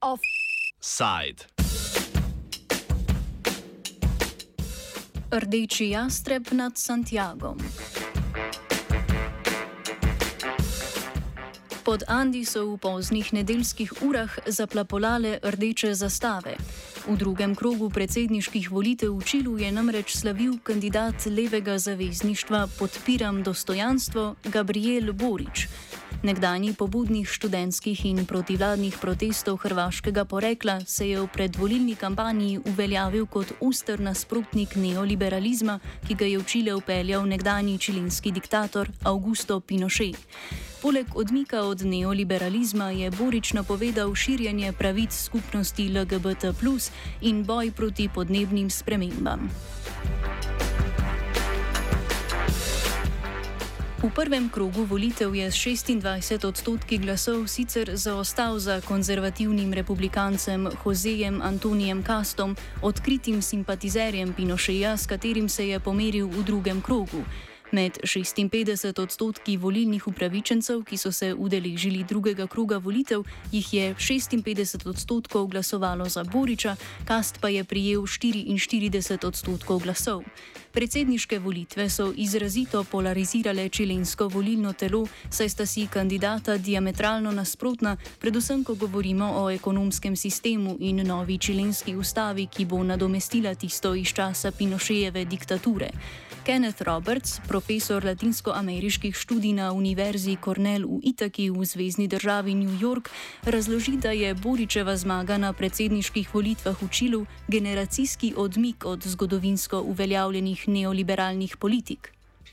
Offside. Rdeči jastreb nad Santiagom. Pod Andi so v poznih nedeljskih urah zaplapolale rdeče zastave. V drugem krogu predsedniških volitev v Čilu je namreč slavil kandidat levega zavezništva Podpiram dostojanstvo Gabriel Borič. Nekdani pobudnik študentskih in protivladnih protestov hrvaškega porekla se je v predvolilni kampanji uveljavil kot ustr nasprotnik neoliberalizma, ki ga je v Čile upeljal nekdani čilinski diktator Augusto Pinochet. Poleg odmika od neoliberalizma je Borič napovedal širjenje pravic skupnosti LGBT in boj proti podnebnim spremembam. V prvem krogu volitev je s 26 odstotki glasov sicer zaostal za konzervativnim republikancem Josejem Antonijem Kastom, odkritim simpatizerjem Pinošeja, s katerim se je pomeril v drugem krogu. Med 56 odstotki volilnih upravičencev, ki so se udeležili drugega kruga volitev, jih je 56 odstotkov glasovalo za Boriča, Kast pa je prijel 44 odstotkov glasov. Predsedniške volitve so izrazito polarizirale čilensko volilno telo, saj sta si kandidata diametralno nasprotna, predvsem ko govorimo o ekonomskem sistemu in novi čilenski ustavi, ki bo nadomestila tisto iz časa Pinošejeve diktature. Kenneth Roberts, profesor latinsko-ameriških študij na Univerzi Cornell v Itaki v zvezdni državi New York, razloži, da je Boričeva zmaga na predsedniških volitvah v Čilu generacijski odmik od zgodovinsko uveljavljenih neoliberalnih politik.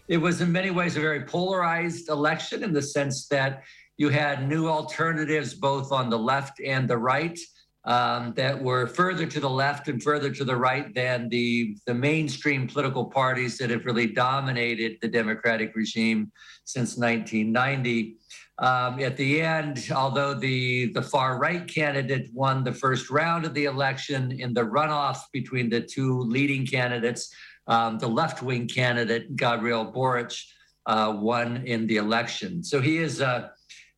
It was in many ways a very polarized election in the sense that you had new alternatives both on the left and the right. um, that were further to the left and further to the right than the, the mainstream political parties that have really dominated the Democratic regime since 1990. Um, at the end, although the, the far right candidate won the first round of the election in the runoff between the two leading candidates, um, the left wing candidate, Gabriel Boric, uh, won in the election. So he is a,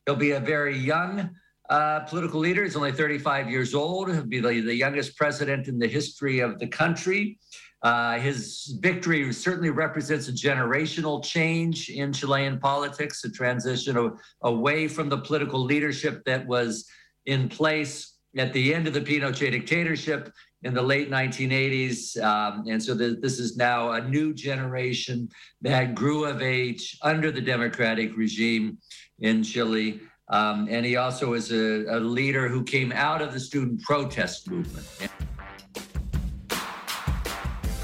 he'll be a very young uh, political leader. He's only 35 years old. He'll be the, the youngest president in the history of the country. Uh, his victory certainly represents a generational change in Chilean politics, a transition of, away from the political leadership that was in place at the end of the Pinochet dictatorship in the late 1980s. Um, and so the, this is now a new generation that grew of age under the democratic regime in Chile. Um, and he also is a, a leader who came out of the student protest movement.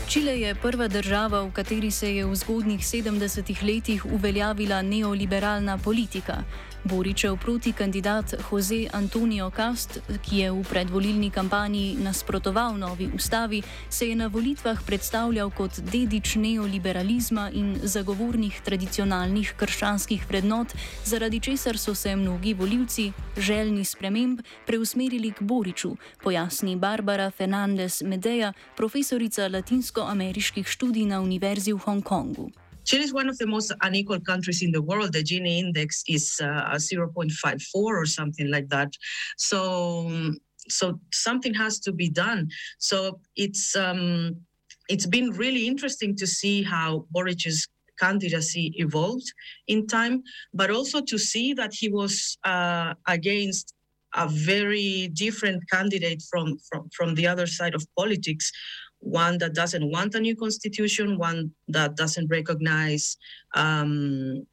Čile je prva država, v kateri se je v zgodnjih 70-ih letih uveljavila neoliberalna politika. Boričev protikandidat Jose Antonio Cast, ki je v predvolilni kampanji nasprotoval novi ustavi, se je na volitvah predstavljal kot dedič neoliberalizma in zagovornik tradicionalnih krščanskih vrednot, zaradi česar so se mnogi voljivci, željni sprememb, preusmerili k Boriču, pojasni Barbara Fernandez Medea, profesorica latinsko-ameriških študij na Univerzi v Hongkongu. Chile is one of the most unequal countries in the world. The Gini index is uh, 0.54 or something like that. So, so something has to be done. So it's um, it's been really interesting to see how Boric's candidacy evolved in time, but also to see that he was uh, against a very different candidate from, from from the other side of politics one that doesn't want a new constitution, one that doesn't recognize um,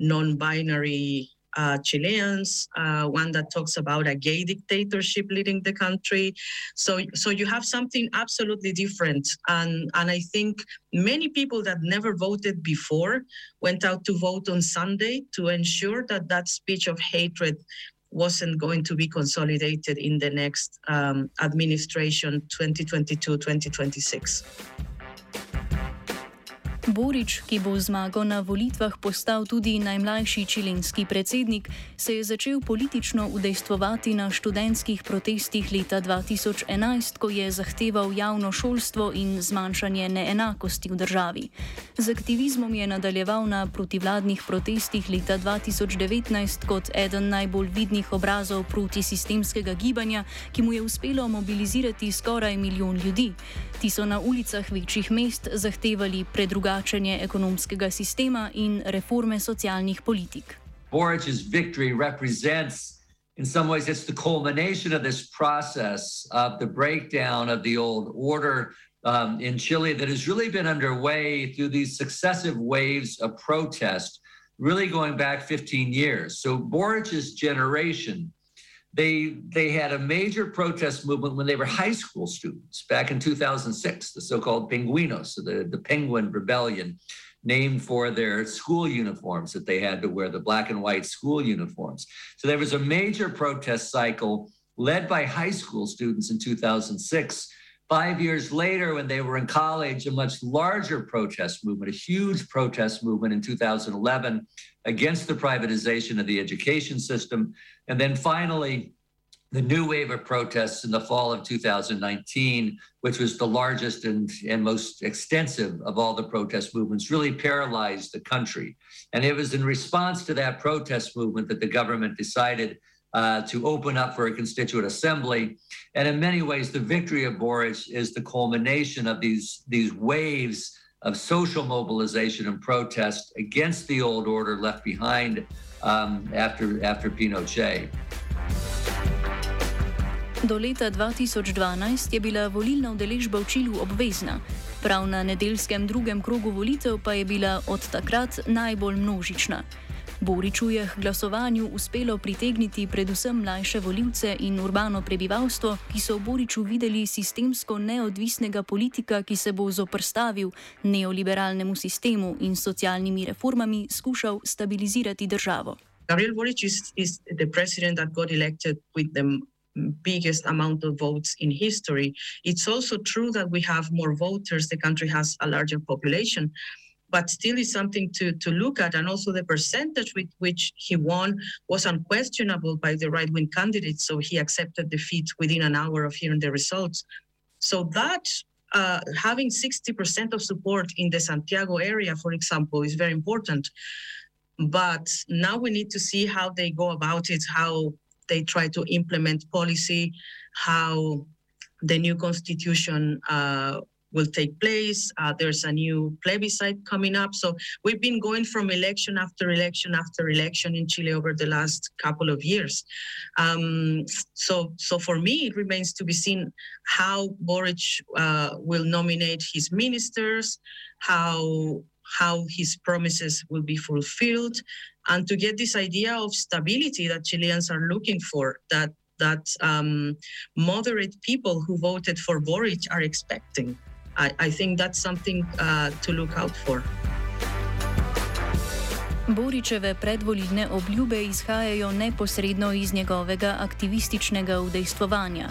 non binary uh, Chileans, uh, one that talks about a gay dictatorship leading the country. So, so you have something absolutely different, and and I think many people that never voted before went out to vote on Sunday to ensure that that speech of hatred wasn't going to be consolidated in the next um, administration 2022 2026. Borič, ki bo zmago na volitvah postal tudi najmlajši čilenski predsednik, se je začel politično udejstvovati na študentskih protestih leta 2011, ko je zahteval javno šolstvo in zmanjšanje neenakosti v državi. Z aktivizmom je nadaljeval na protivladnih protestih leta 2019 kot eden najbolj vidnih obrazov protisistemskega gibanja, ki mu je uspelo mobilizirati skoraj milijon ljudi. Ti so na ulicah večjih mest zahtevali predrugačenje ekonomskega sistema in reforme socialnih politik. Victory represents, in some ways, it's the culmination of this process of the breakdown of the old order um, in Chile that has really been underway through these successive waves of protest, really going back 15 years. So Boric's generation they they had a major protest movement when they were high school students back in 2006 the so-called penguinos the, the penguin rebellion named for their school uniforms that they had to wear the black and white school uniforms. So there was a major protest cycle led by high school students in 2006 five years later when they were in college a much larger protest movement a huge protest movement in 2011 against the privatization of the education system. And then finally, the new wave of protests in the fall of 2019, which was the largest and, and most extensive of all the protest movements, really paralyzed the country. And it was in response to that protest movement that the government decided uh, to open up for a constituent assembly. And in many ways, the victory of Boric is the culmination of these, these waves of social mobilization and protest against the old order left behind um, after, after Pinochet. Do leta 2012 je bila volilna udeležba v Čilu obvezna, prav na nedeljskem drugem krogu volitev pa je bila od takrat najbolj množična. Boriču je k glasovanju uspelo pritegniti predvsem mlajše voljivce in urbano prebivalstvo, ki so v Boriču videli sistemsko neodvisnega politika, ki se bo zoprstavil neoliberalnemu sistemu in socialnimi reformami skušal stabilizirati državo. Gabriel Boric is, is the president that got elected with the biggest amount of votes in history. It's also true that we have more voters, the country has a larger population. But still is something to, to look at. And also the percentage with which he won was unquestionable by the right wing candidates. So he accepted defeat within an hour of hearing the results. So that uh, having 60% of support in the Santiago area, for example, is very important. But now we need to see how they go about it, how they try to implement policy, how the new constitution uh, will take place. Uh, there's a new plebiscite coming up. So we've been going from election after election after election in Chile over the last couple of years. Um, so, so for me, it remains to be seen how Boric uh, will nominate his ministers, how how his promises will be fulfilled, and to get this idea of stability that Chileans are looking for. That that um, moderate people who voted for Boric are expecting. I, I think that's something uh, to look out for. Boričeve predvolilne obljube izhajajo neposredno iz njegovega aktivističnega udejstvovanja.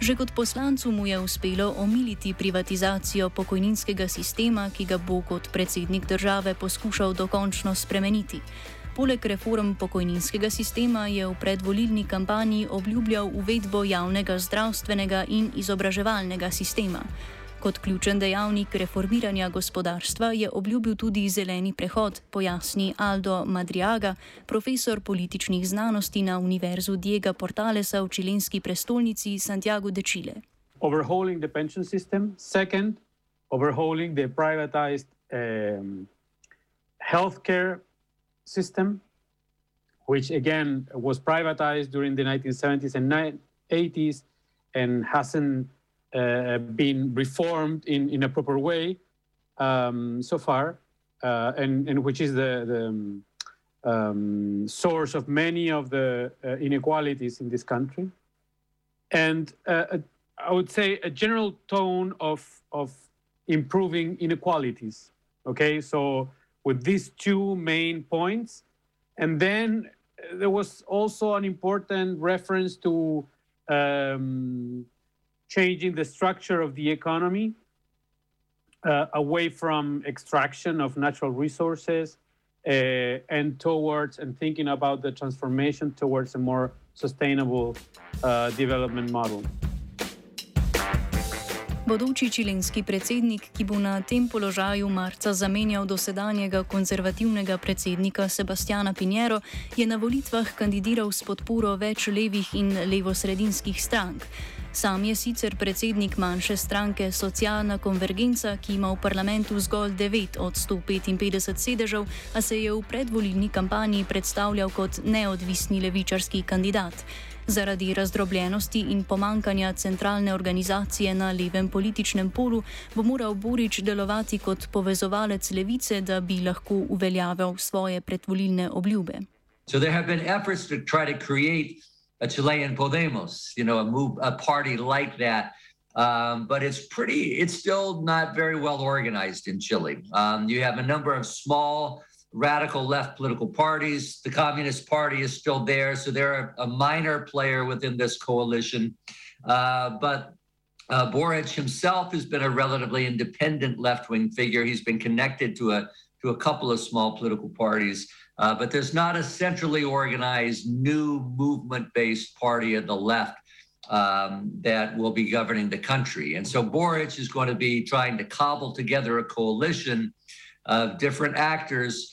Že kot poslancu mu je uspelo omiliti privatizacijo pokojninskega sistema, ki ga bo kot predsednik države poskušal dokončno spremeniti. Poleg reform pokojninskega sistema je v predvolilni kampanji obljubljal uvedbo javnega zdravstvenega in izobraževalnega sistema. Kot ključen dejavnik reformiranja gospodarstva je obljubil tudi zeleni prehod, pojasni Aldo Madriaga, profesor političnih znanosti na Univerzu Diego Portalesa v čilenski prestolnici Santiago de Chile. Overhauling the pension system, second, overhauling the privatized um, healthcare system, which again was privatized during the 1970s and 80s and hasn't been reformed in, in a proper way um, so far, uh, and, and which is the, the um, um, source of many of the uh, inequalities in this country. And uh, I would say a general tone of, of improving inequalities. Okay, so with these two main points. And then there was also an important reference to um, changing the structure of the economy uh, away from extraction of natural resources uh, and towards and thinking about the transformation towards a more sustainable uh, development model. Bodoči čilenski predsednik, ki bo na tem položaju marca zamenjal dosedanjega konzervativnega predsednika Sebastiana Pinjero, je na volitvah kandidiral s podporo več levih in levosredinskih strank. Sam je sicer predsednik manjše stranke Socialna konvergenca, ki ima v parlamentu zgolj 9 od 155 sedežev, a se je v predvolilni kampanji predstavljal kot neodvisni levičarski kandidat. Zaradi razdrobljenosti in pomankanja centralne organizacije na levem političnem polu bo moral Borič delovati kot povezovalec levice, da bi lahko uveljavljal svoje predvolilne obljube. So there have been efforts to try to create a Chilean Podemos, you know, a move, a party like that. Um, but it's pretty, it's still not very well organized in Chile. Um, you have a number of small radical left political parties. The Communist Party is still there, so they're a, a minor player within this coalition. Uh, but uh, Boric himself has been a relatively independent left wing figure. He's been connected to a to a couple of small political parties. Uh, but there's not a centrally organized new movement based party of the left um, that will be governing the country. And so Boric is going to be trying to cobble together a coalition of different actors.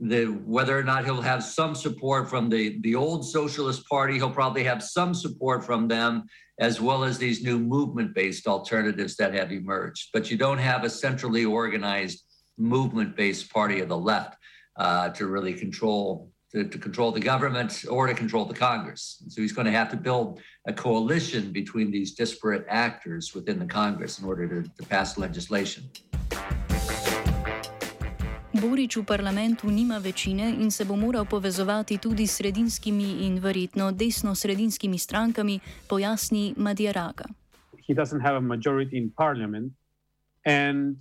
The, whether or not he'll have some support from the, the old Socialist Party, he'll probably have some support from them, as well as these new movement based alternatives that have emerged. But you don't have a centrally organized movement based party of the left uh, to really control to, to, control the government or to control the Congress. And so he's going to have to build a coalition between these disparate actors within the Congress in order to, to pass legislation. Borič v parlamentu nima večine in se bo moral povezovati tudi s sredinskimi in verjetno desno-sredinskimi strankami, pojasni Madjaraga. He doesn't have a majority in parliament and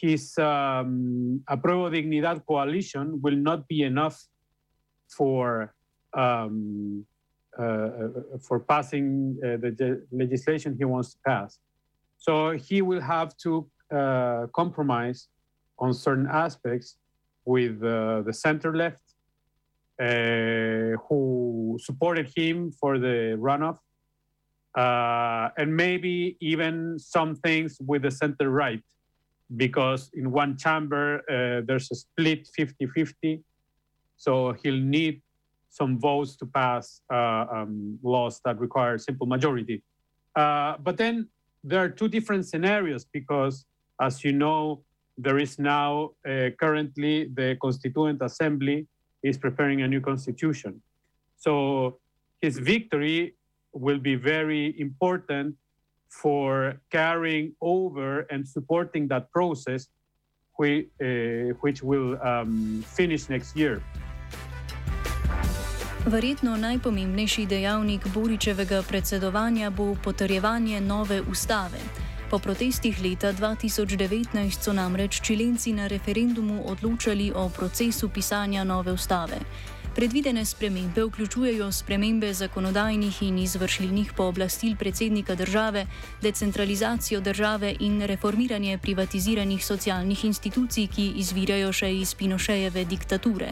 his um, Apruebo Dignidad coalition will not be enough for um, uh, uh, for passing uh, the legislation he wants to pass. So he will have to uh, compromise on certain aspects with uh, the center left, uh, who supported him for the runoff, and maybe even some things with the center right because in one chamber uh, there's a split 50 50. So he'll need some votes to pass uh, um, laws that require simple majority. Uh, but then there are two different scenarios because, as you know, there is now uh, currently the Constituent Assembly is preparing a new constitution. So his victory will be very important for carrying over and supporting that process, which, uh, which will um, finish next year. Verjetno najpomembnejši dejavnik Boričevega predsedovanja bo potrjevanje nove ustave. Po protestih leta 2019 so namreč čilenci na referendumu odločali o procesu pisanja nove ustave. Predvidene spremembe vključujejo spremembe zakonodajnih in izvršilnih pooblastil predsednika države, decentralizacijo države in reformiranje privatiziranih socialnih institucij, ki izvirajo še iz Pinošejeve diktature.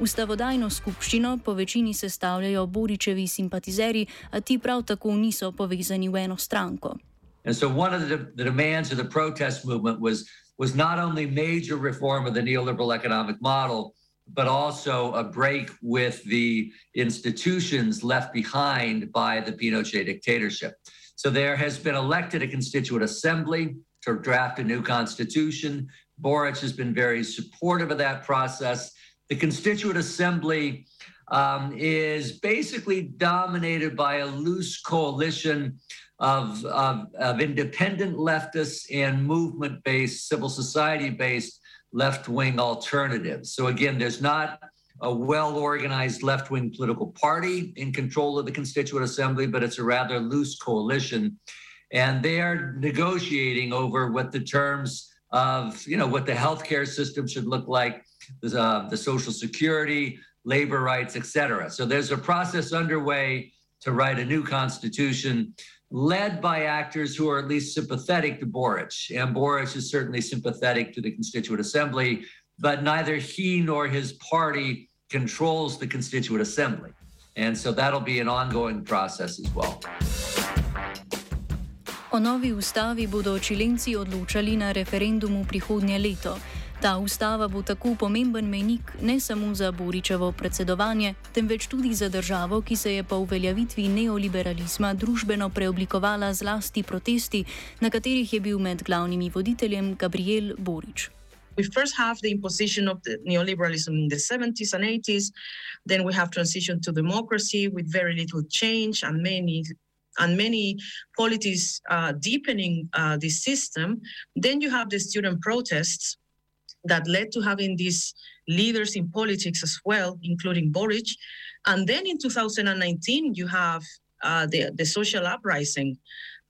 Ustavodajno skupščino po večini sestavljajo Boričevi simpatizeri, a ti prav tako niso povezani v eno stranko. And so one of the, the demands of the protest movement was, was not only major reform of the neoliberal economic model, but also a break with the institutions left behind by the Pinochet dictatorship. So there has been elected a constituent assembly to draft a new constitution. Boric has been very supportive of that process. The constituent assembly um, is basically dominated by a loose coalition of, of, of independent leftists and movement based, civil society based left wing alternatives. So, again, there's not a well organized left wing political party in control of the Constituent Assembly, but it's a rather loose coalition. And they are negotiating over what the terms of, you know, what the healthcare system should look like, uh, the Social Security, labor rights, et cetera. So there's a process underway to write a new constitution. Led by actors who are at least sympathetic to Boric. And Boric is certainly sympathetic to the Constituent Assembly, but neither he nor his party controls the Constituent Assembly. And so that'll be an ongoing process as well. O novi ustavi bodo čilenci odločali na referendumu prihodnje leto. Ta ustava bo tako pomemben menik ne samo za Boričevo predsedovanje, temveč tudi za državo, ki se je po uveljavitvi neoliberalizma družbeno preoblikovala zlasti protesti, na katerih je bil med glavnimi voditeljem Gabriel Borič. We first have the imposition of the neoliberalism in the 70s and 80s. Then we have transition to democracy with very little change and many and many polities uh, deepening uh, this system. Then you have the student protests that led to having these leaders in politics as well, including Boric. And then in 2019, you have uh, the, the social uprising.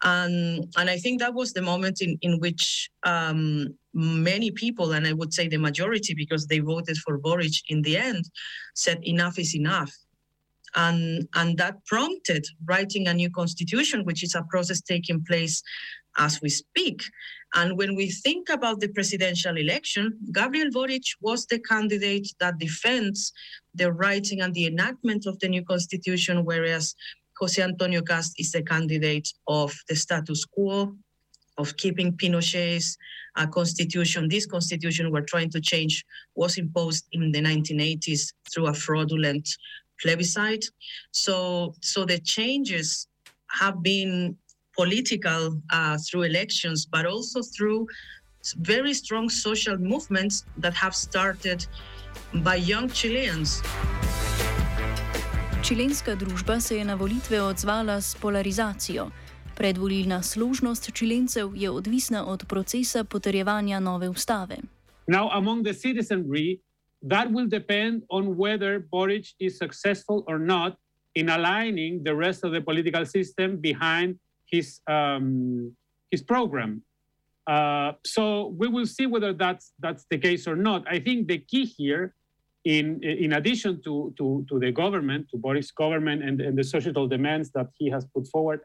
And, and I think that was the moment in, in which um, many people, and I would say the majority, because they voted for Boric in the end, said enough is enough. And, and that prompted writing a new constitution, which is a process taking place as we speak. And when we think about the presidential election, Gabriel Boric was the candidate that defends the writing and the enactment of the new constitution, whereas Jose Antonio Cast is the candidate of the status quo, of keeping Pinochet's uh, constitution. This constitution we're trying to change was imposed in the 1980s through a fraudulent plebiscite. So, so the changes have been political uh, through elections, but also through very strong social movements that have started by young Chileans. Čilenska družba se je na volitve odzvala s polarizacijo. Predvolilna služnost Čilencev je odvisna od procesa potrjevanja nove ustave. Now, among the citizenry, that will depend on whether Boric is successful or not in aligning the rest of the political system behind his um, his program. Uh, so we will see whether that's that's the case or not. I think the key here, in in addition to to, to the government, to Boris' government, and, and the societal demands that he has put forward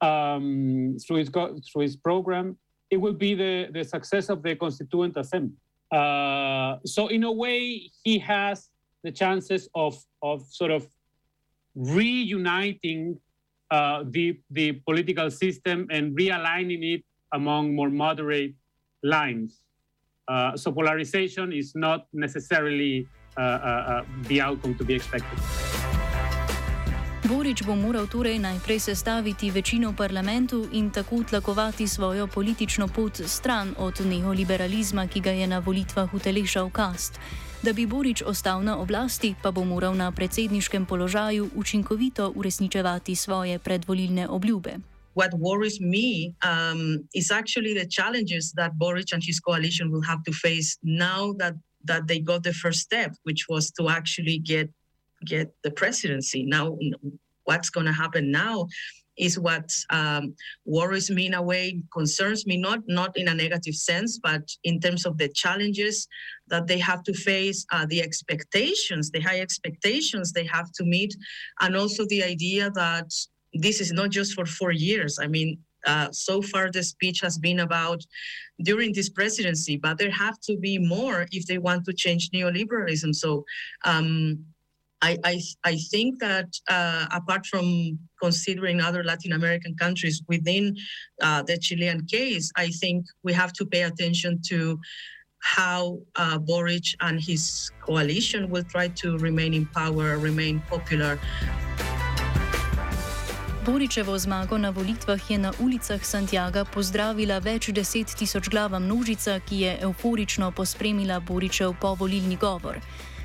um, through his through his program, it will be the the success of the Constituent Assembly. Uh, so in a way, he has the chances of of sort of reuniting uh, the the political system and realigning it among more moderate lines. Uh, so polarization is not necessarily uh, uh, uh, the outcome to be expected. Borič bo moral torej najprej sestaviti večino v parlamentu in tako tlakovati svojo politično pot stran od neoliberalizma, ki ga je na volitvah utelešal Kast. Da bi Borič ostal na oblasti, pa bo moral na predsedniškem položaju učinkovito uresničevati svoje predvolilne obljube. What worries me um, is actually the challenges that Boric and his coalition will have to face now that, that they got the first step, which was to actually get get the presidency. Now, what's going to happen now is what um, worries me in a way, concerns me, not, not in a negative sense, but in terms of the challenges that they have to face, uh, the expectations, the high expectations they have to meet, and also the idea that this is not just for four years. I mean, uh, so far the speech has been about during this presidency, but there have to be more if they want to change neoliberalism. So um, I, I, I think that uh, apart from considering other Latin American countries within uh, the Chilean case, I think we have to pay attention to how uh, Boric and his coalition will try to remain in power, remain popular. Boričevo zmago na volitvah je na ulicah Santiago pozdravila več deset tisoč glava množica, ki je euforično pospremila Boričev povolilni govor.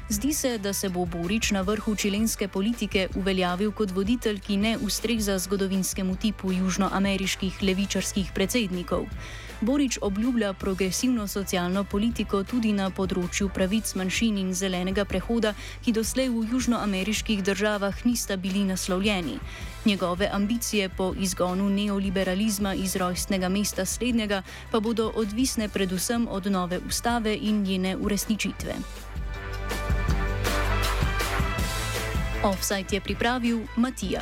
Zdi se, da se bo Borič na vrhu čilenske politike uveljavil kot voditelj, ki ne ustreza zgodovinskemu tipu južnoameriških levičarskih predsednikov. Borič obljublja progresivno socialno politiko tudi na področju pravic manjšin in zelenega prehoda, ki doslej v južnoameriških državah nista bili naslovljeni. Njegove ambicije po izgonu neoliberalizma iz rojstnega mesta slednjega pa bodo odvisne predvsem od nove ustave in njene uresničitve. Offside je pripravil Matija.